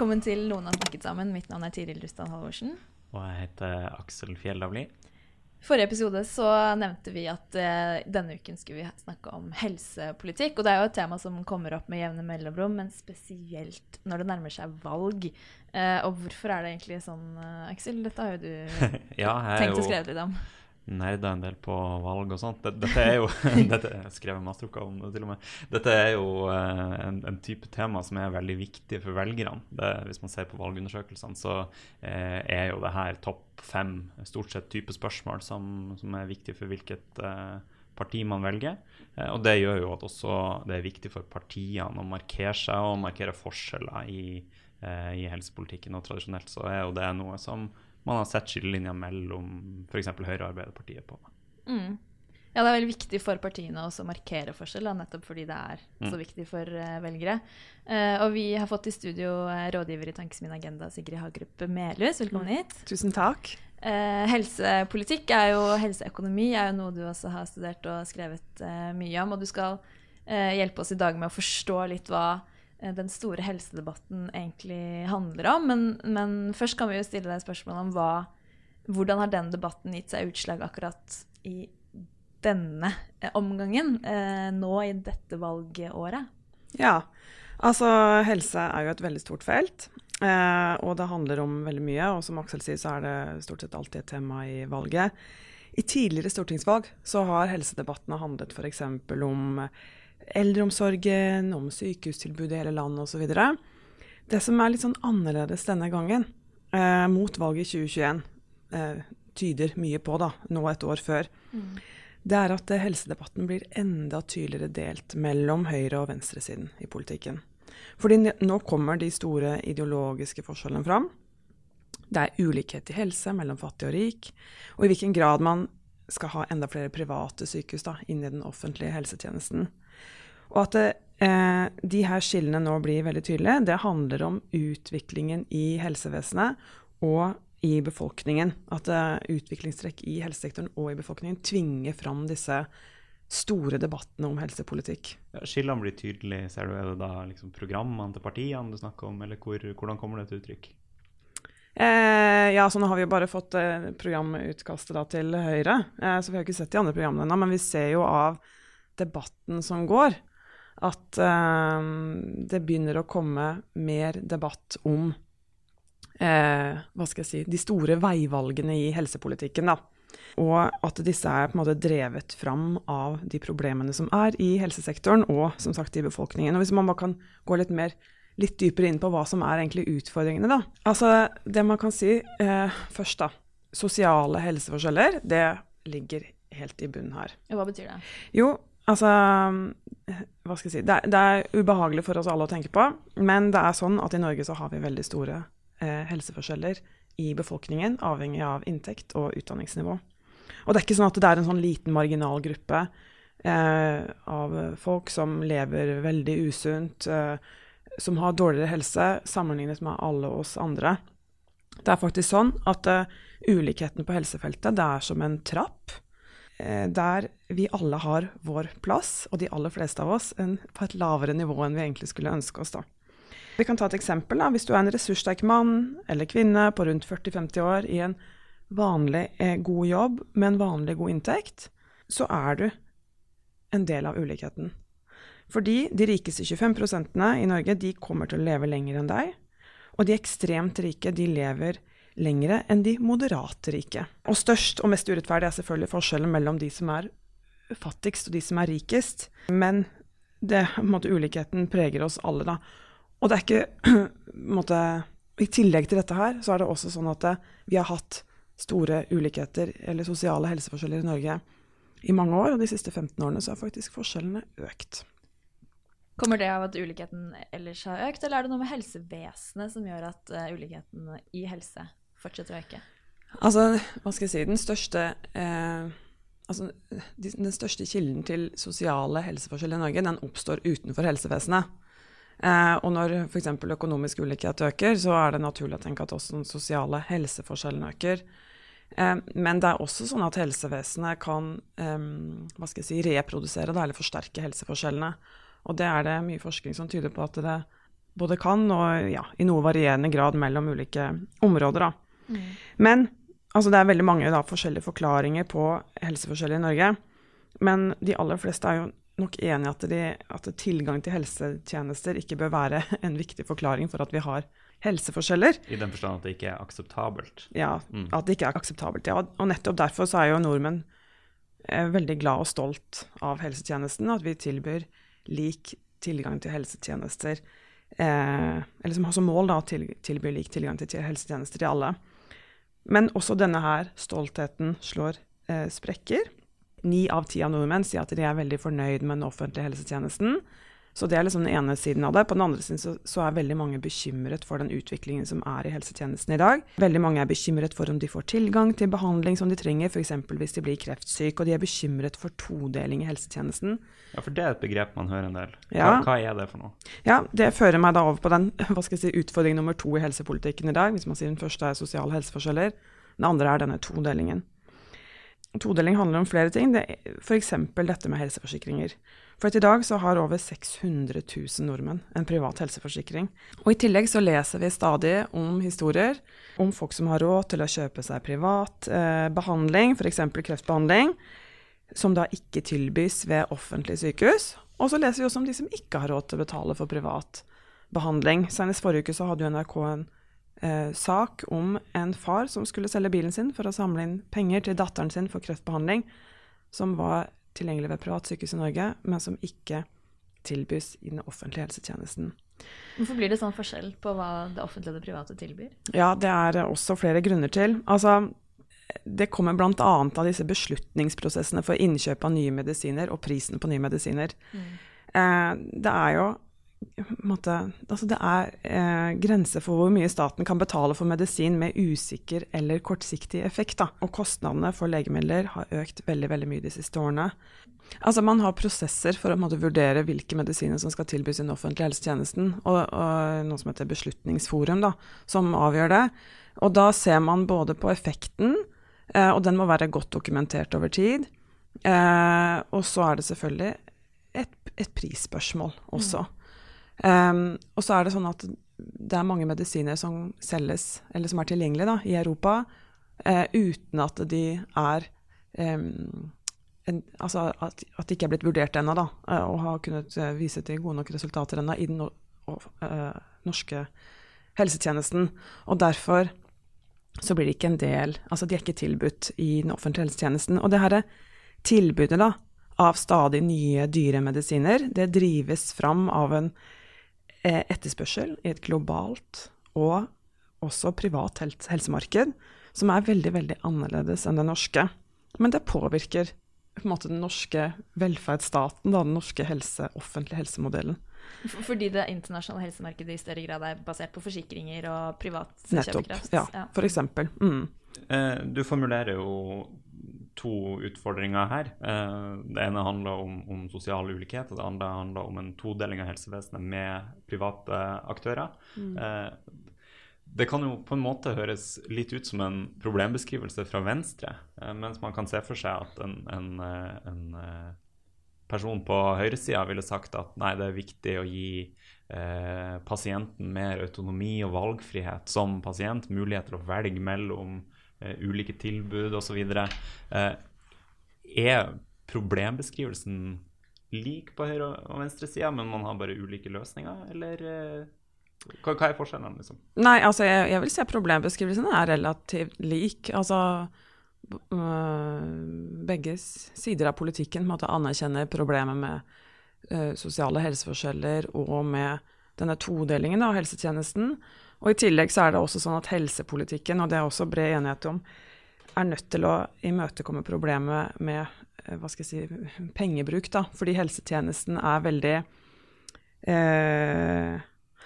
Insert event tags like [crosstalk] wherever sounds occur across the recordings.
Velkommen til Noen har snakket sammen. Mitt navn er Tiril Rustan Halvorsen. Og jeg heter Aksel Fjellavli. I Forrige episode så nevnte vi at eh, denne uken skulle vi snakke om helsepolitikk. Og det er jo et tema som kommer opp med jevne mellomrom, men spesielt når det nærmer seg valg. Eh, og hvorfor er det egentlig sånn, eh, Aksel? Dette har jo du [laughs] Ja, tenkt å skrive litt om. Nerda en del på valg og sånt. Dette, er jo [laughs] dette, Jeg skrev en masteroppgave om det, til og med. Dette er jo eh, en, en type tema som er veldig viktig for velgerne. Det, hvis man ser på valgundersøkelsene, så eh, er jo det her topp fem stort sett type spørsmål som, som er viktig for hvilket eh, parti man velger. Eh, og det gjør jo at også det er viktig for partiene å markere seg og markere forskjeller i, eh, i helsepolitikken. Og tradisjonelt så er jo det noe som man har sett skillelinja mellom f.eks. Høyre og Arbeiderpartiet på. Mm. Ja, det er veldig viktig for partiene også å markere forskjell, da, nettopp fordi det er så Mm. viktig for uh, velgere. Uh, og vi har fått i studio uh, rådgiver i Tankesmien Agenda, Sigrid Hagerup Melhus. Velkommen hit. Tusen takk. Eh, helsepolitikk er jo, helseøkonomi er jo noe du også har studert og skrevet mye om. Og du skal eh, hjelpe oss i dag med å forstå litt hva den store helsedebatten egentlig handler om. Men, men først kan vi jo stille deg spørsmål om hva, hvordan har den debatten gitt seg utslag akkurat i denne eh, omgangen, eh, nå i dette valgåret? Ja, altså helse er jo et veldig stort felt. Eh, og det handler om veldig mye, og som Aksel sier, så er det stort sett alltid et tema i valget. I tidligere stortingsvalg så har helsedebattene handlet f.eks. om eldreomsorgen, om sykehustilbudet i hele landet osv. Det som er litt sånn annerledes denne gangen, eh, mot valget i 2021, eh, tyder mye på, da, nå et år før, det er at eh, helsedebatten blir enda tydeligere delt mellom høyre- og venstresiden i politikken. Fordi nå kommer de store ideologiske forskjellene fram. Det er ulikhet i helse mellom fattig og rik, og i hvilken grad man skal ha enda flere private sykehus da, inn i den offentlige helsetjenesten. Og at eh, de her skillene nå blir veldig tydelige, det handler om utviklingen i helsevesenet og i befolkningen. At eh, utviklingstrekk i helsesektoren og i befolkningen tvinger fram disse store debattene om helsepolitikk. Ja, Skillene blir tydelige, ser du. Er det da liksom programmene til partiene du snakker om, eller hvor, hvordan kommer det til uttrykk? Eh, ja, så nå har vi jo bare fått eh, programutkastet da, til Høyre, eh, så vi har ikke sett de andre programmene ennå. Men vi ser jo av debatten som går, at eh, det begynner å komme mer debatt om eh, hva skal jeg si, de store veivalgene i helsepolitikken. da. Og at disse er på en måte drevet fram av de problemene som er i helsesektoren og som sagt i befolkningen. Og Hvis man bare kan gå litt mer litt dypere inn på hva som er egentlig utfordringene, da. Altså, det man kan si eh, først, da. Sosiale helseforskjeller, det ligger helt i bunnen her. Hva betyr det? Jo, altså eh, Hva skal jeg si. Det er, det er ubehagelig for oss alle å tenke på, men det er sånn at i Norge så har vi veldig store eh, helseforskjeller i befolkningen, avhengig av inntekt og utdanningsnivå. Og det er ikke sånn at det er en sånn liten marginal gruppe eh, av folk som lever veldig usunt, eh, som har dårligere helse sammenlignet med alle oss andre. Det er faktisk sånn at eh, ulikheten på helsefeltet det er som en trapp der vi alle har vår plass, og de aller fleste av oss en, på et lavere nivå enn vi egentlig skulle ønske oss. da. Vi kan ta et eksempel. da. Hvis du er en ressurssterk mann eller kvinne på rundt 40-50 år i en vanlig eh, god jobb med en vanlig god inntekt, så er du en del av ulikheten. Fordi de rikeste 25% i Norge de kommer til å leve lenger enn deg. Og de ekstremt rike de lever lengre enn de moderate rike. Og størst og mest urettferdig er selvfølgelig forskjellen mellom de som er fattigst og de som er rikest. Men det, måte, ulikheten preger oss alle, da. Og det er ikke [clears throat] måte, I tillegg til dette her, så er det også sånn at eh, vi har hatt store ulikheter, eller sosiale helseforskjeller i Norge, i mange år. Og de siste 15 årene så har faktisk forskjellene økt. Kommer det av at ulikheten ellers har økt, eller er det noe med helsevesenet som gjør at uh, ulikheten i helse fortsetter å øke? Altså, hva skal jeg si Den største, eh, altså, den største kilden til sosiale helseforskjeller i Norge, den oppstår utenfor helsevesenet. Eh, og når f.eks. økonomisk ulikhet øker, så er det naturlig å tenke at også den sosiale helseforskjellen øker. Eh, men det er også sånn at helsevesenet kan eh, hva skal jeg si, reprodusere eller forsterke helseforskjellene. Og det er det mye forskning som tyder på at det både kan, og ja, i noe varierende grad mellom ulike områder. Mm. Men altså, det er veldig mange da, forskjellige forklaringer på helseforskjeller i Norge. Men de aller fleste er jo nok enig i at, de, at tilgang til helsetjenester ikke bør være [laughs] en viktig forklaring for at vi har helseforskjeller. I den forstand at det ikke er akseptabelt? Ja, mm. at det ikke er akseptabelt. Ja. Og nettopp derfor så er jo nordmenn er veldig glad og stolt av helsetjenesten, at vi tilbyr lik tilgang til helsetjenester. Eh, eller som har som mål da, å til, tilby lik tilgang til helsetjenester til alle. Men også denne her stoltheten slår eh, sprekker. Ni av ti av nordmenn sier at de er veldig fornøyd med den offentlige helsetjenesten. Så det er liksom den ene siden av det. På den andre siden så, så, er veldig mange bekymret for den utviklingen som er i helsetjenesten i dag. Veldig mange er bekymret for om de får tilgang til behandling som de trenger, f.eks. hvis de blir kreftsyke, og de er bekymret for todeling i helsetjenesten. Ja, for det er et begrep man hører en del. Hva, ja. hva er det for noe? Ja, det fører meg da over på den [laughs] hva skal jeg si, utfordring nummer to i helsepolitikken i dag. Hvis man sier den første er sosiale helseforskjeller. Den andre er denne todelingen. Todeling handler om flere ting, f.eks. dette med helseforsikringer. For i dag så har over 600 000 nordmenn en privat helseforsikring. Og i tillegg så leser vi stadig om historier om folk som har råd til å kjøpe seg privat eh, behandling, f.eks. kreftbehandling, som da ikke tilbys ved offentlige sykehus. Og så leser vi også om de som ikke har råd til å betale for privat behandling. Senest forrige uke så hadde NRK en eh, sak om en far som skulle selge bilen sin for å samle inn penger til datteren sin for kreftbehandling, som var tilgjengelig ved privatsykehus i Norge, men som ikke tilbys i den offentlige helsetjenesten. Hvorfor blir det sånn forskjell på hva det offentlige og det private tilbyr? Ja, Det er også flere grunner til. Altså, det kommer bl.a. av disse beslutningsprosessene for innkjøp av nye medisiner og prisen på nye medisiner. Mm. Eh, det er jo måte, altså det er eh, grenser for hvor mye staten kan betale for medisin med usikker eller kortsiktig effekt. Da. Og kostnadene for legemidler har økt veldig veldig mye de siste årene. Altså Man har prosesser for å måte, vurdere hvilke medisiner som skal tilbys i den offentlige helsetjenesten, og, og, noe som heter Beslutningsforum, da, som avgjør det. Og da ser man både på effekten, eh, og den må være godt dokumentert over tid. Eh, og så er det selvfølgelig et, et prisspørsmål også. Mm. Um, og så er det sånn at det er mange medisiner som selges, eller som er tilgjengelige da, i Europa, uh, uten at de er um, en, altså at, at, de ikke er blitt vurdert ennå, da, uh, og har kunnet uh, vise til gode nok resultater ennå i den no, norske helsetjenesten. Og derfor så blir de ikke en del Altså de er ikke tilbudt i den offentlige helsetjenesten. Og det her tilbudet da, av stadig nye, dyre medisiner, det drives fram av en Eh, etterspørsel i et globalt og også privat helsemarked, som er veldig, veldig annerledes enn det norske. Men det påvirker på en måte den norske velferdsstaten, da, den norske helse, offentlige helsemodellen. Fordi det internasjonale helsemarkedet i større grad er basert på forsikringer og privat kjøpekraft? Nettopp, ja, ja. for eksempel. Mm. Eh, du formulerer jo to utfordringer her. Eh, det ene handler om, om, sosial ulikhet, og det andre handler om en todeling av helsevesenet med private aktører. Mm. Eh, det kan jo på en måte høres litt ut som en problembeskrivelse fra Venstre, eh, mens man kan se for seg at en, en, en person på høyresida ville sagt at nei, det er viktig å gi eh, pasienten mer autonomi og valgfrihet som pasient, mulighet til å velge mellom ulike tilbud osv. Uh, er problembeskrivelsen lik på høyre- og venstresida, men man har bare ulike løsninger, eller uh, hva, hva, er forskjellen, liksom? Nei, altså, jeg, jeg vil si at problembeskrivelsen er relativt lik. Altså begge sider av politikken måtte anerkjenne problemet med uh, sosiale helseforskjeller og med denne todelingen av helsetjenesten. Og I tillegg så er det også sånn at helsepolitikken, og det er også bred enighet om, er nødt til å imøtekomme problemet med eh, hva skal jeg si, pengebruk. da, Fordi helsetjenesten er veldig eh,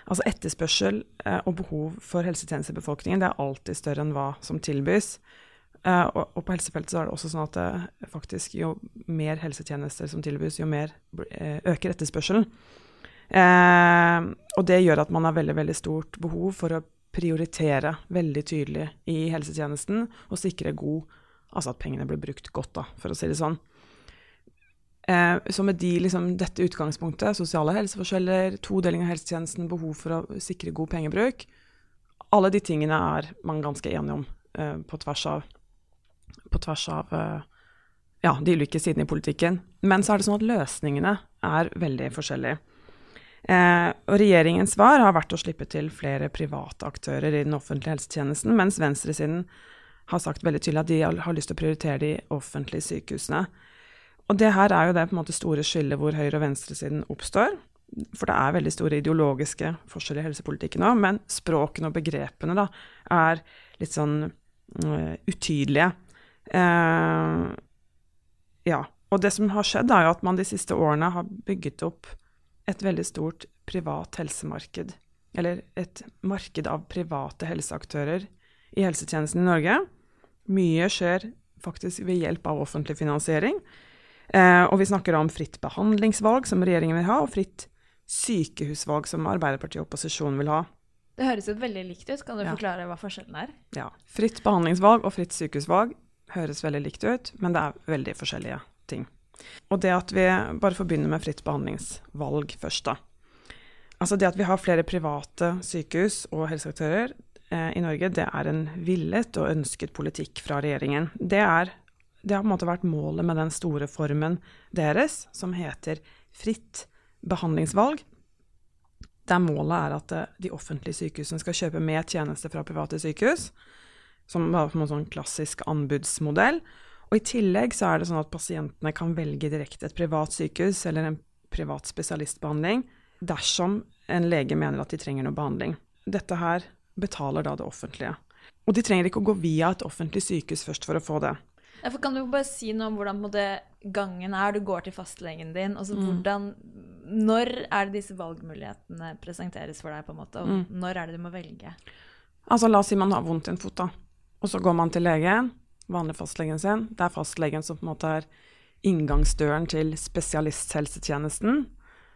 Altså etterspørsel eh, og behov for helsetjenester i befolkningen det er alltid større enn hva som tilbys. Eh, og, og, på helsefeltet så er det også sånn at det faktisk jo mer helsetjenester som tilbys, jo mer eh, øker etterspørselen. Eh, og det gjør at man har veldig, veldig stort behov for å prioritere veldig tydelig i helsetjenesten og sikre god Altså at pengene blir brukt godt, da, for å si det sånn. Eh, så med de, liksom, dette utgangspunktet, sosiale helseforskjeller, todeling av helsetjenesten, behov for å sikre god pengebruk, alle de tingene er man ganske enige om eh, på tvers av, på tvers av eh, ja, de ulike sidene i politikken. Men så er det sånn at løsningene er veldig forskjellige. Eh, og regjeringens svar har vært å slippe til flere private aktører i den offentlige helsetjenesten, mens venstresiden har sagt veldig tydelig at de har lyst til å prioritere de offentlige sykehusene. Og det her er jo det på en måte store skillet hvor høyre- og venstresiden oppstår. For det er veldig store ideologiske forskjeller i helsepolitikken nå, men språkene og begrepene da, er litt sånn uh, utydelige. Uh, ja. Og det som har skjedd, er jo at man de siste årene har bygget opp et veldig stort privat helsemarked. Eller et marked av private helseaktører i helsetjenesten i Norge. Mye skjer faktisk ved hjelp av offentlig finansiering. Eh, og vi snakker om fritt behandlingsvalg, som regjeringen vil ha, og fritt sykehusvalg, som Arbeiderpartiet og opposisjonen vil ha. Det høres jo veldig likt ut. Kan du ja. forklare hva forskjellen er? Ja. Fritt behandlingsvalg og fritt sykehusvalg høres veldig likt ut, men det er veldig forskjellige. Og det at vi bare får begynne med fritt behandlingsvalg først, da. Altså det at vi har flere private sykehus og helseaktører eh, i Norge, det er en villet og ønsket politikk fra regjeringen. Det, er, det har på en måte vært målet med den store formen deres, som heter fritt behandlingsvalg. Der målet er at eh, de offentlige sykehusene skal kjøpe mer tjenester fra private sykehus, som en sånn klassisk anbudsmodell. Og I tillegg så er det sånn at pasientene kan velge direkte et privat sykehus eller en privat spesialistbehandling dersom en lege mener at de trenger noe behandling. Dette her betaler da det offentlige. Og de trenger ikke å gå via et offentlig sykehus først for å få det. Ja, for kan du bare si noe om hvordan måte, gangen er? Du går til fastlegen din. Altså, mm. hvordan, når er det disse valgmulighetene presenteres for deg? på en måte, og mm. Når er det du må velge? Altså, La oss si man har vondt i en fot, da. Og så går man til legen vanlig fastlegen sin. Det er fastlegen som på en måte er inngangsdøren til spesialisthelsetjenesten,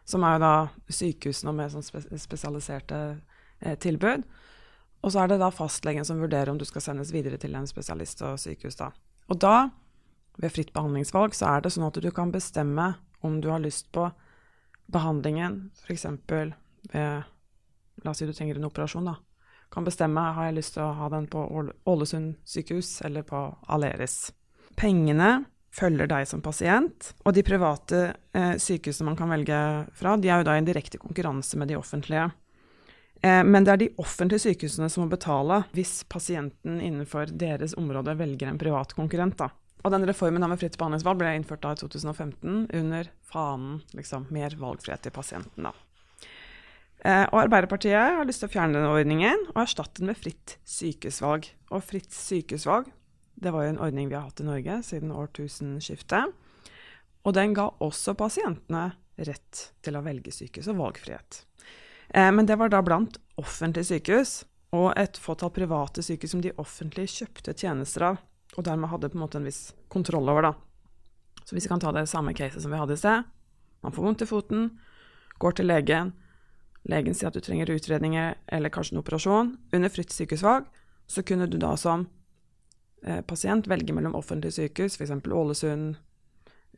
som er jo da sykehusene mer sånn spesialiserte eh, tilbud. Og så er det da fastlegen som vurderer om du skal sendes videre til en spesialist og sykehus. da. Og da, ved fritt behandlingsvalg, så er det sånn at du kan bestemme om du har lyst på behandlingen, f.eks. ved La oss si du trenger en operasjon, da kan bestemme har jeg lyst til å ha den på Ålesund sykehus eller på Aleris. Pengene følger deg som pasient, og de private eh, sykehusene man kan velge fra, de er jo da i en direkte konkurranse med de offentlige. Eh, men det er de offentlige sykehusene som må betale hvis pasienten innenfor deres område velger en privat konkurrent. da. Og den reformen med fritt behandlingsvalg ble innført da i 2015 under fanen liksom, mer valgfrihet til pasienten. da. Eh, og Arbeiderpartiet har lyst til å fjerne denne ordningen og erstatte den med fritt sykehusvalg. Og fritt sykehusvalg det var jo en ordning vi har hatt i Norge siden årtusenskiftet. Og den ga også pasientene rett til å velge sykehus og valgfrihet. Eh, men det var da blant offentlige sykehus og et fåtall private sykehus som de offentlige kjøpte tjenester av, og dermed hadde på en måte en viss kontroll over. da. Så hvis vi kan ta det samme caset som vi hadde i sted. Man får vondt i foten, går til legen, legen sier at du trenger utredninger eller kanskje en operasjon, under fritt sykehusvalg, så kunne du da som eh, pasient velge mellom offentlige sykehus, f.eks. Ålesund,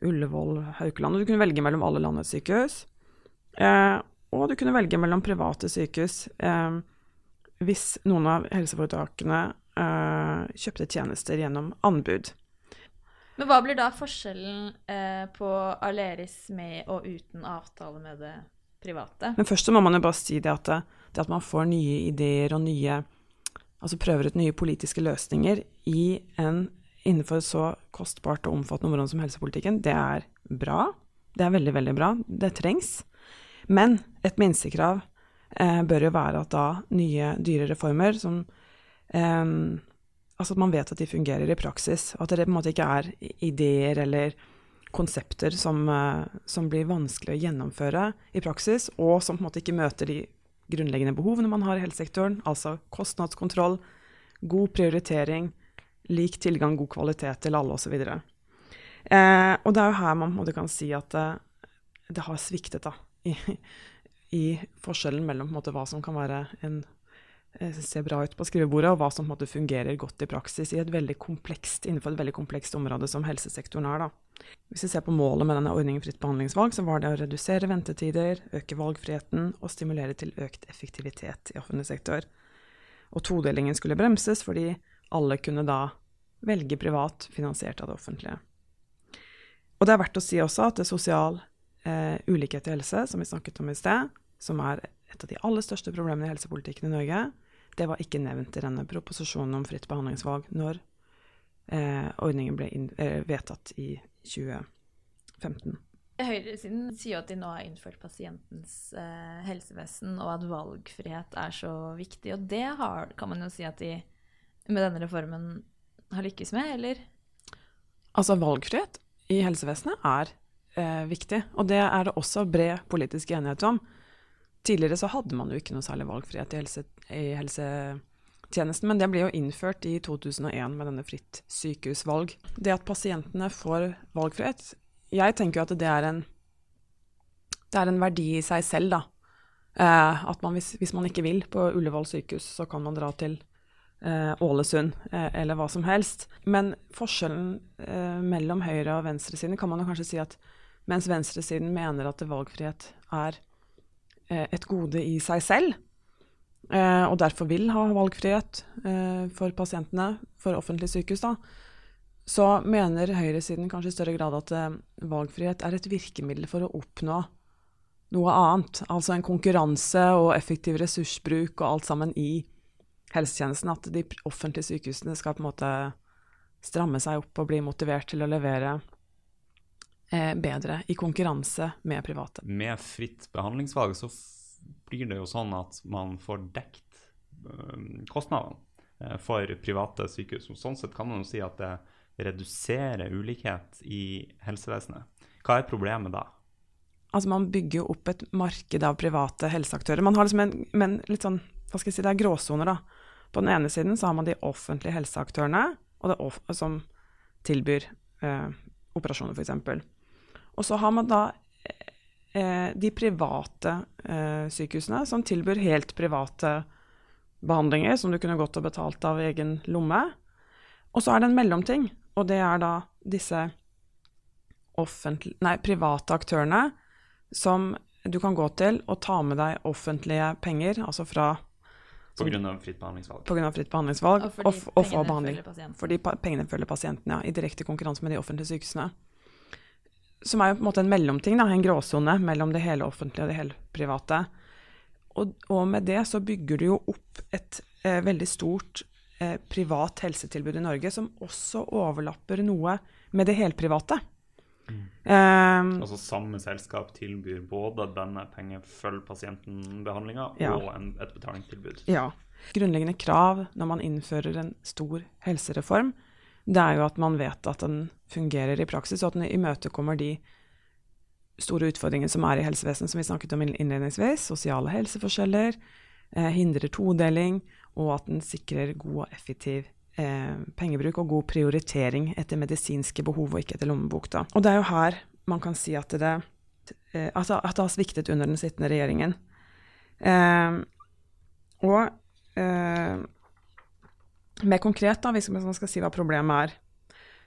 Ullevål, Haukeland, og du kunne velge mellom alle landets sykehus. Eh, og du kunne velge mellom private sykehus eh, hvis noen av helseforetakene eh, kjøpte tjenester gjennom anbud. Men hva blir da forskjellen eh, på Aleris med og uten avtale med det private. Men først så må man jo bare si det at, det at man får nye ideer og nye Altså prøver ut nye politiske løsninger i en innenfor så kostbart og omfattende område som helsepolitikken, det er bra. Det er veldig, veldig bra. Det trengs. Men et minstekrav eh, bør jo være at da nye, dyre reformer som eh, Altså at man vet at de fungerer i praksis, og at det på en måte ikke er ideer eller konsepter som, eh, som, blir vanskelig å gjennomføre i praksis, og som på en måte ikke møter de grunnleggende behovene man har i helsesektoren, altså kostnadskontroll, god prioritering, lik tilgang, god kvalitet til alle osv. Eh, det er jo her man på en måte kan si at det, det har sviktet da, i, i forskjellen mellom måte, hva som kan være en Eh, ser bra ut på skrivebordet, og hva som måte fungerer godt i praksis komplekst, innenfor et veldig komplekst område som helsesektoren er. Da. Hvis vi ser på målet med denne ordningen fritt behandlingsvalg, så var det å redusere ventetider, øke valgfriheten og stimulere til økt effektivitet i offentlig sektor. Og todelingen skulle bremses fordi alle kunne da velge privat, finansiert av det offentlige. Og det er verdt å si også at det sosial eh, ulikhet i helse, som vi snakket om i sted, som er et av de aller største problemene i helsepolitikken i Norge, det var ikke nevnt i denne proposisjonen om fritt behandlingsvalg når eh, ordningen ble inn, eh, vedtatt i 2015. Høyresiden sier jo at de nå har innført pasientens eh, helsevesen, og at valgfrihet er så viktig. Og det har, kan man jo si at de med denne reformen har lykkes med, eller? Altså, valgfrihet i helsevesenet er eh, viktig, og det er det også bred politisk enighet om. Tidligere så hadde man jo ikke noe særlig valgfrihet i, helse, i helsetjenesten, men det ble jo innført i 2001 med denne fritt sykehusvalg. Det at pasientene får valgfrihet Jeg tenker jo at det er en, det er en verdi i seg selv, da. Eh, at man, hvis, hvis, man ikke vil på Ullevål sykehus, så kan man dra til eh, Ålesund eh, eller hva som helst. Men forskjellen eh, mellom høyre- og venstresiden kan man jo kanskje si at mens venstresiden mener at valgfrihet er et gode i seg selv, eh, og derfor vil ha valgfrihet eh, for pasientene, for offentlige sykehus, da, så mener høyresiden kanskje i større grad at valgfrihet er et virkemiddel for å oppnå noe annet. Altså en konkurranse og effektiv ressursbruk og alt sammen i helsetjenesten. At de offentlige sykehusene skal på en måte stramme seg opp og bli motivert til å levere eh, bedre i konkurranse med private. Med fritt behandlingsvalg så blir det jo sånn at man får dekt øh, kostnadene øh, for private sykehus. Sånn sett kan man jo si at det reduserer ulikhet i helsevesenet. Hva er problemet da? Altså Man bygger jo opp et marked av private helseaktører. Man har liksom en, men litt sånn, hva skal jeg si, Det er gråsoner. da. På den ene siden så har man de offentlige helseaktørene og off som tilbyr eh, operasjoner, f.eks. Og så har man da eh, de private eh, sykehusene som tilbyr helt private behandlinger som du kunne gått og betalt av egen lomme. Og så er det en mellomting, og det er da disse nei, private aktørene som du kan gå til og ta med deg offentlige penger, altså fra Pga. fritt behandlingsvalg. På grunn av fritt behandlingsvalg, og fordi, og, og få behandling. Fordi pengene følger pasienten, ja, i direkte konkurranse med de offentlige sykehusene som er jo på en måte en mellomting, da, en gråsone mellom det hele offentlige og det hele private. Og, og, med det så bygger du jo opp et eh, veldig stort eh, privat helsetilbud i Norge som også overlapper noe med det helprivate. Mm. Um, altså samme selskap tilbyr både denne pengefølg pasienten-behandlinga ja. og en, et betalingstilbud. Ja. Grunnleggende krav når man innfører en stor helsereform, det er jo at man vet at den fungerer i praksis, og at den imøtekommer de store utfordringene som er i helsevesenet, som vi snakket om innledningsvis. Sosiale helseforskjeller, eh, hindrer todeling, og at den sikrer god og effektiv eh, pengebruk og god prioritering etter medisinske behov, og ikke etter lommebok. Da. Og det er jo her man kan si at det, eh, altså at det har sviktet under den sittende regjeringen. Eh, og eh, mer konkret, da, hvis man skal si hva problemet er,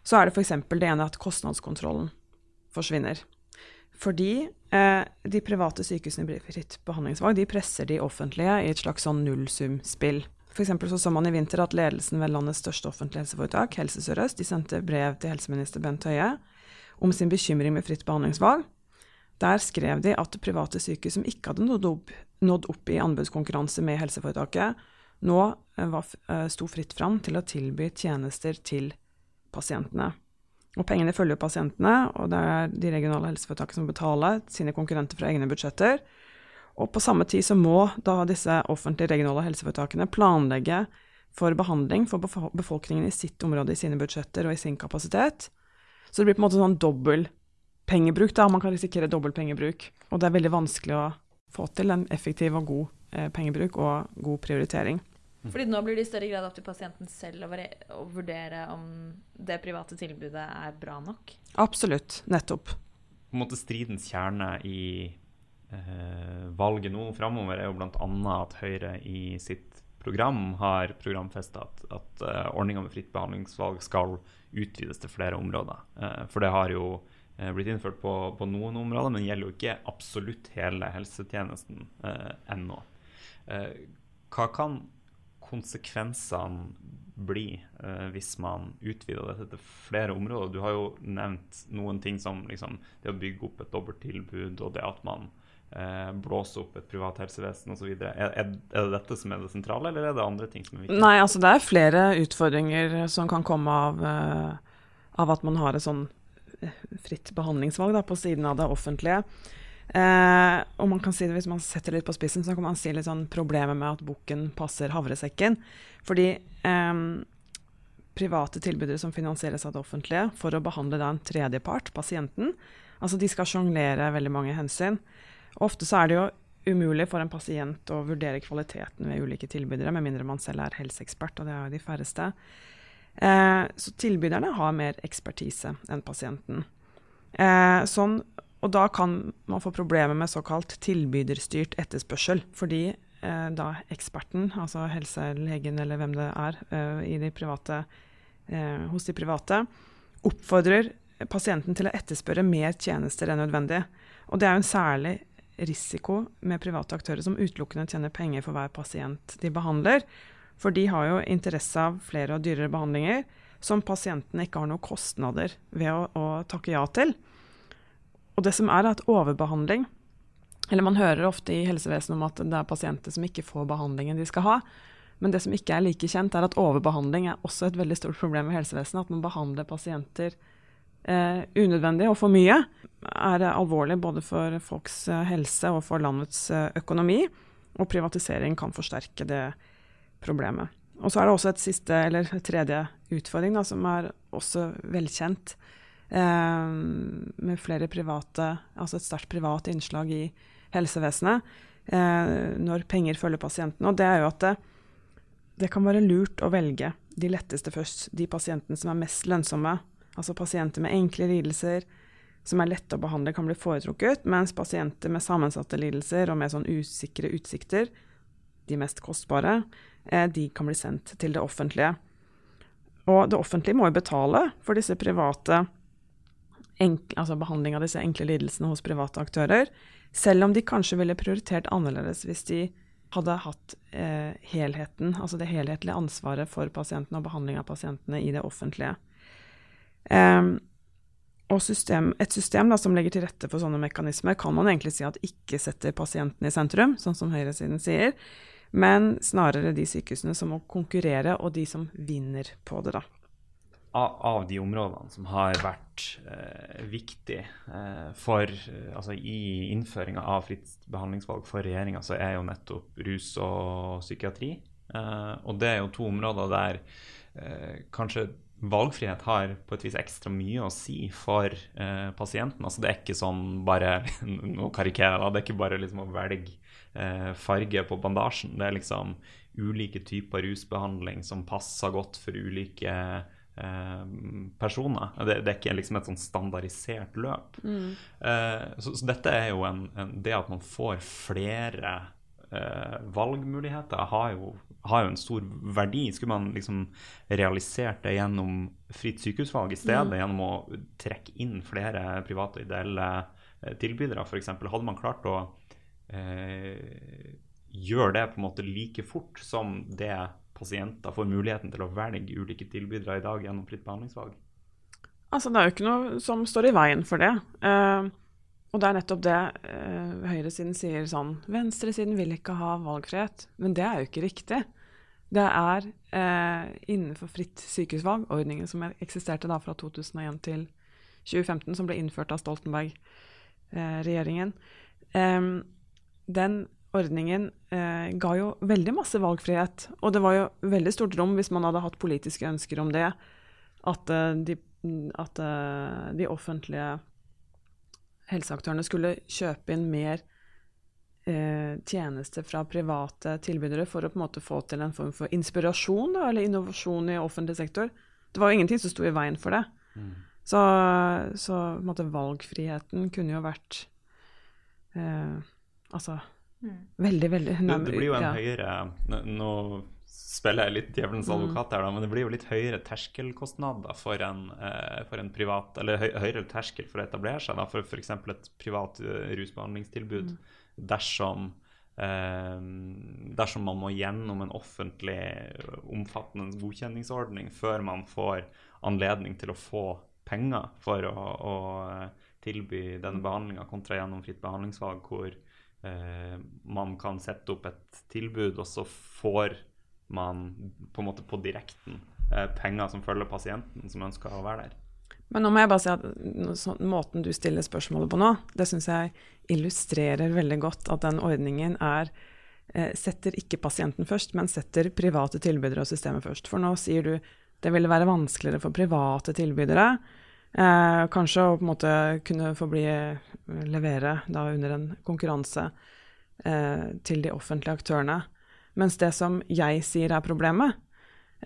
så er det f.eks. det ene at kostnadskontrollen forsvinner. Fordi eh, de private sykehusene i fritt behandlingsvalg de presser de offentlige i et slags sånn nullsumspill. F.eks. så så man i vinter at ledelsen ved landets største offentlige helseforetak, Helse Sør-Øst, de sendte brev til helseminister Bent Høie om sin bekymring med fritt behandlingsvalg. Der skrev de at private sykehus som ikke hadde nådd opp, nådd opp i anbudskonkurranse med helseforetaket, nå eh, var, eh, sto fritt fram til å tilby tjenester til pasientene. Og pengene følger pasientene, og det er de regionale helseforetakene som betaler sine konkurrenter fra egne budsjetter. Og på samme tid så må da disse offentlige regionale helseforetakene planlegge for behandling for befolkningen i sitt område, i sine budsjetter og i sin kapasitet. Så det blir på en måte sånn dobbel pengebruk, da. Man kan risikere dobbel pengebruk. Og det er veldig vanskelig å få til en effektiv og god eh, pengebruk og god prioritering. Fordi nå blir det i større grad opp til pasienten selv å, å vurdere om det private tilbudet er bra nok? Absolutt. Nettopp. På en måte stridens kjerne i eh, valget nå framover er jo bl.a. at Høyre i sitt program har programfesta at, at uh, ordninga med fritt behandlingsvalg skal utvides til flere områder. Uh, for det har jo uh, blitt innført på, på, noen områder, men gjelder jo ikke absolutt hele helsetjenesten ennå. hva kan konsekvensene bli uh, hvis man utvider dette til flere områder? Du har jo nevnt noen ting som liksom, det å bygge opp et dobbelttilbud og det at man eh, blåser opp et privat helsevesen osv. Er, er, er det dette som er det sentrale, eller er det andre ting som er viktig? Nei, altså det er flere utfordringer som kan komme av, uh, av at man har et sånn eh, fritt behandlingsvalg da, på siden av det offentlige. Eh, og man kan si det, Hvis man setter litt på spissen, så kan man si litt sånn problemet med at bukken passer havresekken. Fordi eh, private tilbydere som finansieres av det offentlige for å behandle da en tredjepart, pasienten, altså de skal sjonglere veldig mange hensyn. Ofte så er det jo umulig for en pasient å vurdere kvaliteten ved ulike tilbydere, med mindre man selv er helseekspert, og det er jo de færreste. Eh, så tilbyderne har mer ekspertise enn pasienten. Eh, sånn og da kan man få problemer med såkalt tilbyderstyrt etterspørsel. Fordi eh, da eksperten, altså helselegen eller hvem det er eh, de private, eh, hos de private, oppfordrer pasienten til å etterspørre mer tjenester enn nødvendig. Og det er jo en særlig risiko med private aktører som utelukkende tjener penger for hver pasient de behandler. For de har jo interesse av flere og dyrere behandlinger som pasientene ikke har noen kostnader ved å, å takke ja til. Og det som er, at overbehandling Eller man hører ofte i helsevesenet om at det er pasienter som ikke får behandlingen de skal ha. Men det som ikke er like kjent, er at overbehandling er også et veldig stort problem i helsevesenet. At man behandler pasienter eh, unødvendig og for mye. er alvorlig både for folks eh, helse og for landets eh, økonomi. Og privatisering kan forsterke det problemet. Og så er det også et siste, eller tredje utfordring da, som er også velkjent. Eh, med flere private, altså et sterkt privat innslag i helsevesenet eh, når penger følger pasienten. Og det er jo at det, det kan være lurt å velge de letteste først. De pasientene som er mest lønnsomme. Altså pasienter med enkle lidelser som er lette å behandle, kan bli foretrukket, mens pasienter med sammensatte lidelser og med sånn usikre utsikter, de mest kostbare, eh, de kan bli sendt til det offentlige. Og det offentlige må jo betale for disse private enkle, altså behandling av disse enkle lidelsene hos private aktører, selv om de kanskje ville prioritert annerledes hvis de hadde hatt eh, helheten, altså det helhetlige ansvaret for pasientene og behandling av pasientene i det offentlige. Um, og system, et system da, som legger til rette for sånne mekanismer, kan man egentlig si at ikke setter pasienten i sentrum, sånn som høyresiden sier, men snarere de sykehusene som må konkurrere, og de som vinner på det. da av de områdene som har vært eh, viktig eh, for eh, Altså i innføringa av fritt behandlingsvalg for regjeringa, så er jo nettopp rus og psykiatri. Eh, og det er jo to områder der eh, kanskje valgfrihet har på et vis ekstra mye å si for eh, pasienten. Altså det er ikke sånn bare [laughs] Nå karikerer jeg, det er ikke bare liksom å velge farge på bandasjen. Det er liksom ulike typer rusbehandling som passer godt for ulike Eh, personer. Det, det, er ikke liksom et sånn standardisert løp. Mm. Eh, så, så, dette er jo en, en, Det at man får flere eh, valgmuligheter, har jo, har jo, en stor verdi. Skulle man liksom realisert det gjennom fritt sykehusvalg i stedet, mm. gjennom å trekke inn flere private ideelle eh, tilbydere, f.eks., hadde man klart å eh, gjøre det på en måte like fort som det pasienter får muligheten til å velge ulike tilbydere i dag gjennom fritt behandlingsvalg? Altså, det er jo ikke noe som står i veien for det. Uh, og det er nettopp det uh, høyresiden sier sånn Venstresiden vil ikke ha valgfrihet. Men det er jo ikke riktig. Det er uh, innenfor fritt sykehusvalg, ordningen som eksisterte da fra 2001 til 2015, som ble innført av Stoltenberg-regjeringen. Um, den ordningen eh, ga jo veldig masse valgfrihet. Og det var jo veldig stort rom hvis man hadde hatt politiske ønsker om det, at, uh, de, at uh, de, offentlige helseaktørene skulle kjøpe inn mer eh, tjenester fra private tilbydere for å på en måte få til en form for inspirasjon da, eller innovasjon i offentlig sektor. Det var jo ingenting som sto i veien for det. Mm. Så, så måte, valgfriheten kunne jo vært eh, Altså. Veldig, veldig nærmere. Det, blir jo en ja. høyere Nå spiller jeg litt djevelens mm. advokat her, da, men det blir jo litt høyere terskelkostnader for en, eh, for en privat Eller høyere terskel for å etablere seg da, for f.eks. et privat uh, rusbehandlingstilbud. Mm dersom, eh, dersom man må gjennom en offentlig omfattende godkjenningsordning før man får anledning til å få penger for å, å tilby denne behandlinga, kontra gjennom fritt behandlingsvalg, hvor eh, man kan sette opp et tilbud, og så får man på en måte på direkten eh, penger som følger pasienten som ønsker å være der. Men nå må jeg bare si at måten du stiller spørsmålet på nå, det syns jeg illustrerer veldig godt at den ordningen er eh, setter ikke pasienten først, men setter private tilbydere og systemet først. For nå sier du det ville være vanskeligere for private tilbydere eh, kanskje å på en måte kunne få bli eh, levere da under en konkurranse eh, til de offentlige aktørene. Mens det som jeg sier er problemet,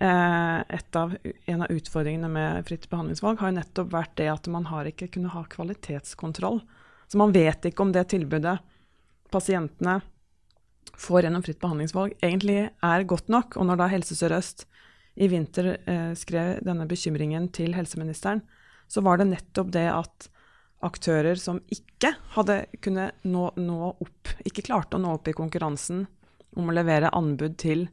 Eh, av, en av utfordringene med fritt behandlingsvalg har nettopp vært det at man har ikke kunnet ha kvalitetskontroll. Så man vet ikke om det tilbudet pasientene får gjennom fritt behandlingsvalg, egentlig er godt nok. Og når da Helse Sør-Øst i vinter eh, skrev denne bekymringen til helseministeren, så var det nettopp det at aktører som ikke hadde kunnet nå, nå opp, ikke klarte å nå opp i konkurransen om å levere anbud til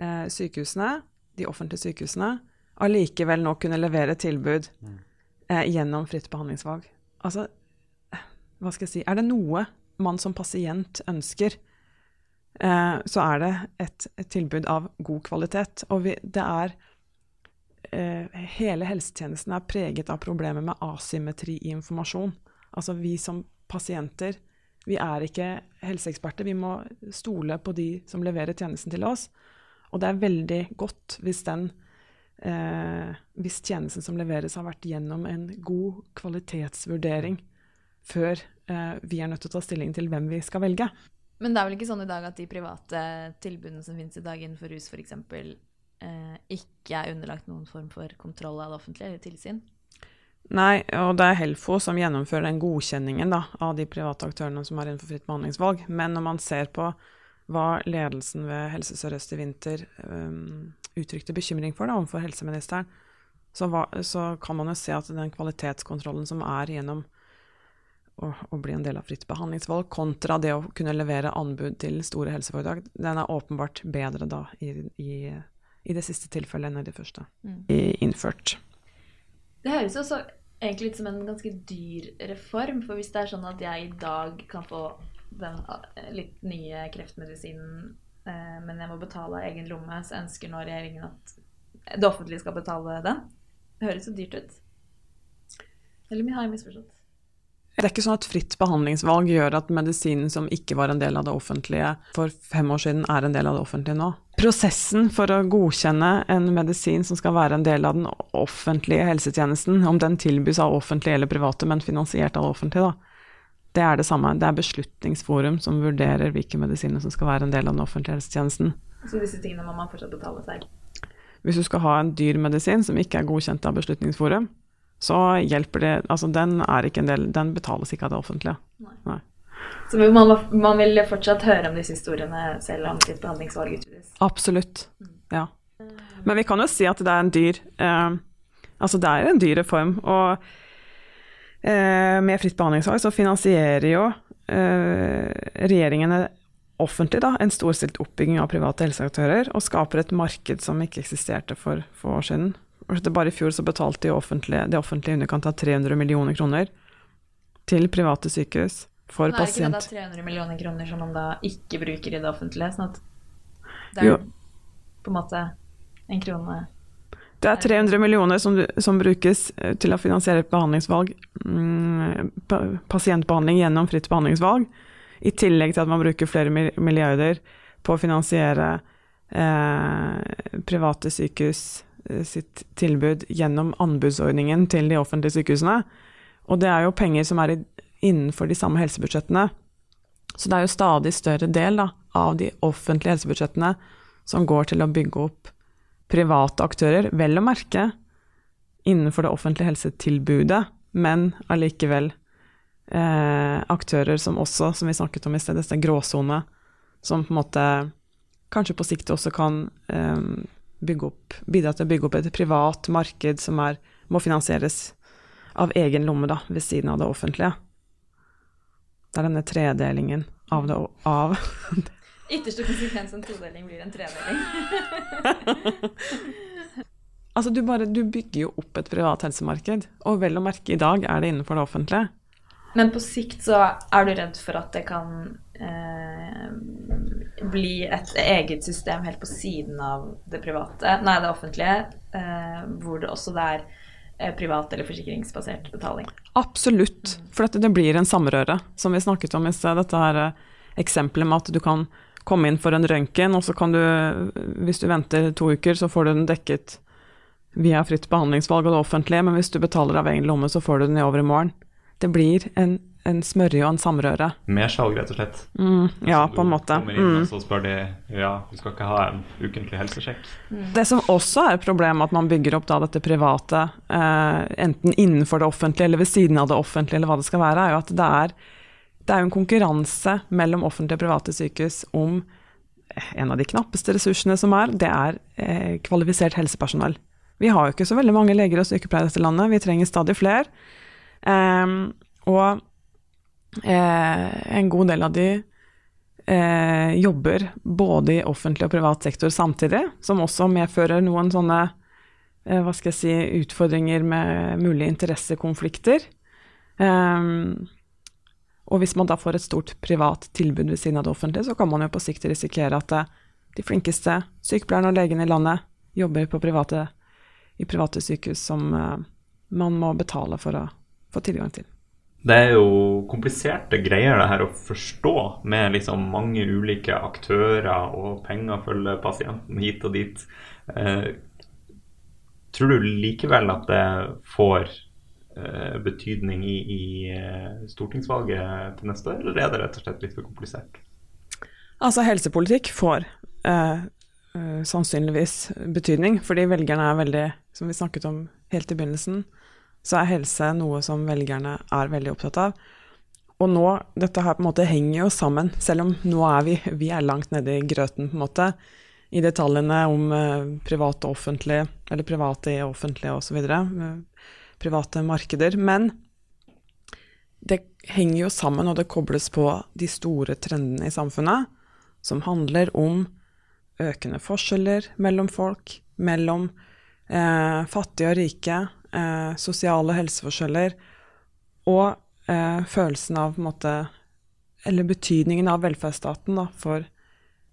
eh, sykehusene, de offentlige sykehusene, allikevel nå kunne levere tilbud mm. eh, gjennom fritt behandlingsvalg. Altså, hva skal jeg si Er det noe man som pasient ønsker, eh, så er det et, et, tilbud av god kvalitet. Og vi, det er eh, Hele helsetjenesten er preget av problemer med asymmetri i informasjon. Altså vi som pasienter, vi er ikke helseeksperter. Vi må stole på de som leverer tjenesten til oss. Og det er veldig godt hvis den eh, hvis tjenesten som leveres, har vært gjennom en god kvalitetsvurdering før eh, vi er nødt til å ta stilling til hvem vi skal velge. Men det er vel ikke sånn i dag at de private tilbudene som finnes i dag innenfor rus f.eks., eh, ikke er underlagt noen form for kontroll av det offentlige eller tilsyn? Nei, og det er Helfo som gjennomfører den godkjenningen da, av de private aktørene som er innenfor fritt behandlingsvalg. Men når man ser på hva ledelsen ved Helse Sør-Øst i vinter um, uttrykte bekymring for da, overfor helseministeren, så, var, så, kan man jo se at den kvalitetskontrollen som er gjennom å, å, bli en del av fritt behandlingsvalg, kontra det å kunne levere anbud til store helseforetak, den er åpenbart bedre da i, i, i det siste tilfellet enn i det første mm. innført. Det høres også så egentlig ut som en ganske dyr reform. For hvis det er sånn at jeg i dag kan få den eh, litt nye kreftmedisinen, eh, men jeg må betale av egen lomme, så ønsker nå regjeringen at det offentlige skal betale den. Det høres så dyrt ut. Eller har jeg misforstått? Det er ikke sånn at fritt behandlingsvalg gjør at medisinen som ikke var en del av det offentlige for fem år siden, er en del av det offentlige nå. Prosessen for å godkjenne en medisin som skal være en del av den offentlige helsetjenesten, om den tilbys av offentlige eller private, men finansiert av det offentlige, da, det er det samme. Det er Beslutningsforum som vurderer hvilke medisiner som skal være en del av den offentlige helsetjenesten. Så disse tingene må man fortsatt betale selv? Hvis du skal ha en dyr medisin som ikke er godkjent av Beslutningsforum, så hjelper det Altså, den er ikke en del Den betales ikke av det offentlige. Nei. Nei. Så man, man, vil fortsatt høre om disse historiene selv om sitt behandlingsvalg utvides? Absolutt. Mm. Ja. Men vi kan jo si at det er en dyr eh, Altså, det er en dyr reform. og Eh, med fritt behandlingsvalg så finansierer jo eh, regjeringene offentlig da, en storstilt oppbygging av private helseaktører, og skaper et marked som ikke eksisterte for få år siden. Bare i fjor så betalte de offentlige, det offentlige underkant av 300 millioner kroner til private sykehus for Men er pasient... Ikke det da 300 millioner kroner som man da ikke bruker i det offentlige? sånn at det er jo. på en måte en krone det er 300 millioner som, som, brukes eh, til å finansiere behandlingsvalg, mm, pasientbehandling gjennom fritt behandlingsvalg, i tillegg til at man bruker flere milliarder på å finansiere eh, private sykehus eh, sitt tilbud gjennom anbudsordningen til de offentlige sykehusene. Og det er jo penger som er innenfor de samme helsebudsjettene. Så det er jo stadig større del da, av de offentlige helsebudsjettene som går til å bygge opp private aktører, vel å merke innenfor det offentlige helsetilbudet, men allikevel eh, aktører som også, som vi snakket om i sted, disse gråsone, som på en måte kanskje på sikt også kan eh, opp, bidra til å bygge opp et privat marked som er, må finansieres av egen lomme, da, ved siden av det offentlige. Det er denne tredelingen av det av [laughs] Ytterste konsekvens en todeling blir en tredeling. [laughs] altså, du, bare, du bygger jo opp et privat helsemarked, og vel å merke i dag er det innenfor det offentlige. Men på sikt så er du redd for at det kan eh, bli et eget system helt på siden av det private, nei, det offentlige, eh, hvor det også det er eh, privat eller forsikringsbasert betaling? Absolutt, for det blir en samrøre, som vi snakket om i sted. Dette her eh, eksempelet med at du kan komme inn for en røntgen, og så kan du, hvis du venter to uker, så får du den dekket via fritt behandlingsvalg og det offentlige, men hvis du betaler av egen lomme, så får du den i overmorgen. Det blir en, en smørje og en samrøre. Mer salg, rett og slett. Mm, ja, altså, på en måte. du kommer inn, Mm. og så spør de ja, du skal ikke ha en ukentlig helsesjekk. Det som også er et problem, at man bygger opp da dette private, eh, enten innenfor det offentlige eller ved siden av det offentlige, eller hva det skal være, er jo at det er, det er en konkurranse mellom offentlige og private sykehus om eh, en av de knappeste ressursene som er, det er eh, kvalifisert helsepersonell. Vi har jo ikke så veldig mange leger og sykepleiere i dette landet, vi trenger stadig flere. Um, og en god del av de eh, jobber både i offentlig og privat sektor samtidig, som også medfører noen sånne eh, hva skal jeg si, utfordringer med mulige interessekonflikter. Ehm, og hvis man da får et stort privat tilbud ved siden av det offentlige, så kan man jo på sikt risikere at eh, de flinkeste sykepleierne og legene i landet jobber private, i private sykehus som eh, man må betale for å få tilgang til. Det er jo kompliserte greier det her å forstå, med liksom mange ulike aktører, og penger følger pasienten hit og dit. Eh, tror du likevel at det får eh, betydning i, i eh, stortingsvalget til neste år, eller er det rett og slett litt for komplisert? Altså, helsepolitikk får eh, eh, sannsynligvis betydning, fordi velgerne er veldig, som vi snakket om helt i begynnelsen, så er helse noe som velgerne er veldig opptatt av. Og nå, dette her på en måte henger jo sammen, selv om nå er vi, vi er langt nede i grøten, på en måte, i detaljene om eh, private og offentlige, eller private i offentlige osv., eh, private markeder. Men det henger jo sammen, og det kobles på de store trendene i samfunnet, som handler om økende forskjeller mellom folk, mellom eh, fattige og rike, eh, sosiale helseforskjeller, og eh, følelsen av måte Eller betydningen av velferdsstaten da, for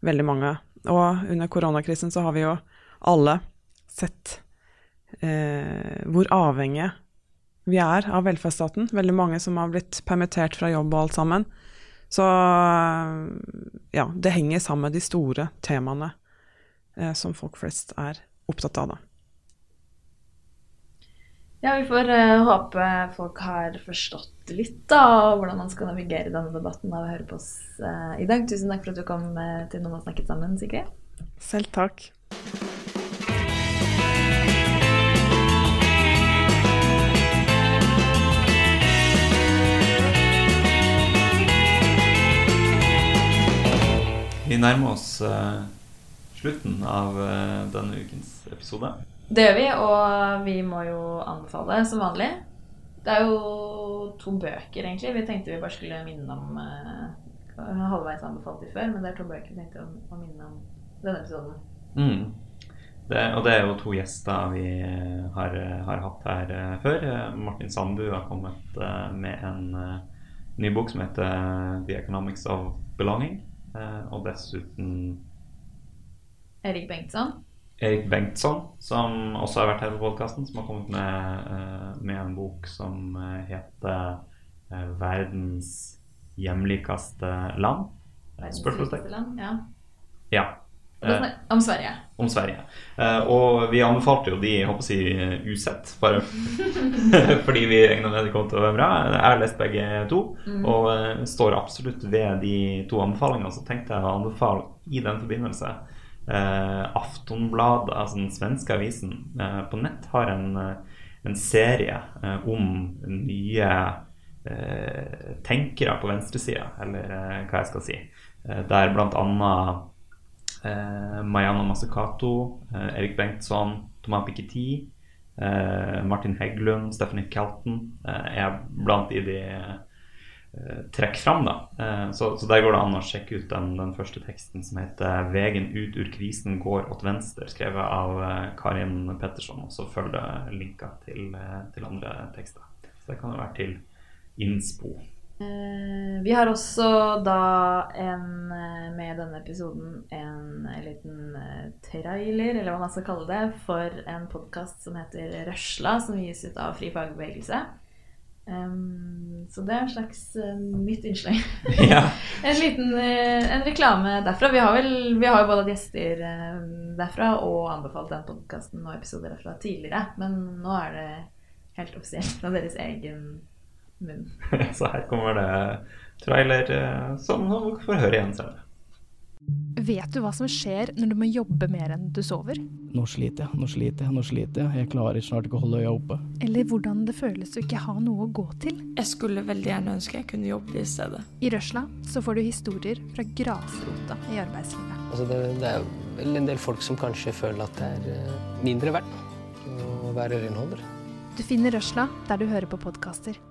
veldig mange. Og under koronakrisen så har vi jo alle sett eh, hvor avhengige vi er av velferdsstaten. Veldig mange som har blitt permittert fra jobb og alt sammen. Så ja, det henger sammen med de store temaene eh, som folk flest er opptatt av, da. Ja, vi får uh, håpe folk har forstått litt da, hvordan man skal navigere denne debatten av å høre på oss uh, i dag. Tusen takk for at du kom uh, til Noen har snakket sammen, Sigrid. Selv takk. Vi nærmer oss slutten av denne ukens episode. Det gjør vi, og vi må jo anbefale som vanlig. Det er jo to bøker, egentlig. Vi tenkte vi bare skulle minne om uh, Halvveis anbefalt de før, men det er to bøker vi tenkte å, minne om denne episoden. Mm. Det, og det er jo to gjester vi eh, har, har hatt her uh, før. Martin Sandbu har kommet uh, med en ny bok som heter The Economics of Belonging. Og dessuten Erik Bengtsson. Erik Bengtsson, som også har vært her på podkasten, som har kommet med, eh, med en bok som eh, heter eh, 'Verdens hjemlikeste land'. Spørsmålstegn. Ja. Ja. Om Sverige. Om Sverige. Og vi anbefalte jo de, jeg håper å si, usett, bare [laughs] fordi vi regna med det kom til å være bra. Jeg har lest begge to, mm. og står absolutt ved de to anbefalingene. Så tenkte jeg å anbefale i den forbindelse eh, Aftonblad, altså den svenske avisen, eh, på nett har en, en serie eh, om nye tenkere på venstresida, eller hva jeg skal si. der annet eh, Mayana eh, Erik Bengtsson, Thomas Piketty, eh, Martin Heggelund, Stephanie Kelton eh, er blant de de eh, trekker fram. da. Eh, så, så, der går det an å sjekke ut den, den, første teksten som heter 'Vegen ut ur krisen går åt venstre', skrevet av Karin Petterson. Og så følger det linker til, til andre tekster. Så det kan jo være til innspo. Eh, vi har også da en, eh, med denne episoden en, en liten eh, trailer, eller hva man skal kalle det, for en podkast som heter Røsla, som gis ut av Fri fagbevegelse. Um, så det er en slags uh, nytt innslag. [laughs] Ja. en liten uh, en reklame derfra. Vi har, vel, vi har jo både gjester uh, derfra og anbefalt den podkasten og episoder derfra tidligere. Men nå er det helt offisielt fra deres egen munn. [laughs] Så her kommer det trailer som dere får høre igjen senere. Vet du hva som skjer når du må jobbe mer enn du sover? Nå sliter jeg, nå sliter jeg, nå sliter jeg. Jeg klarer snart ikke å holde øya oppe. Eller hvordan det føles å ikke ha noe å gå til. Jeg skulle veldig gjerne ønske jeg kunne jobbe i stedet. I Røsla så får du historier fra grasrota i arbeidslivet. Altså det, det er vel en del folk som kanskje føler at det er eh, mindre verdt å være renholder. Du finner Røsla der du hører på podkaster.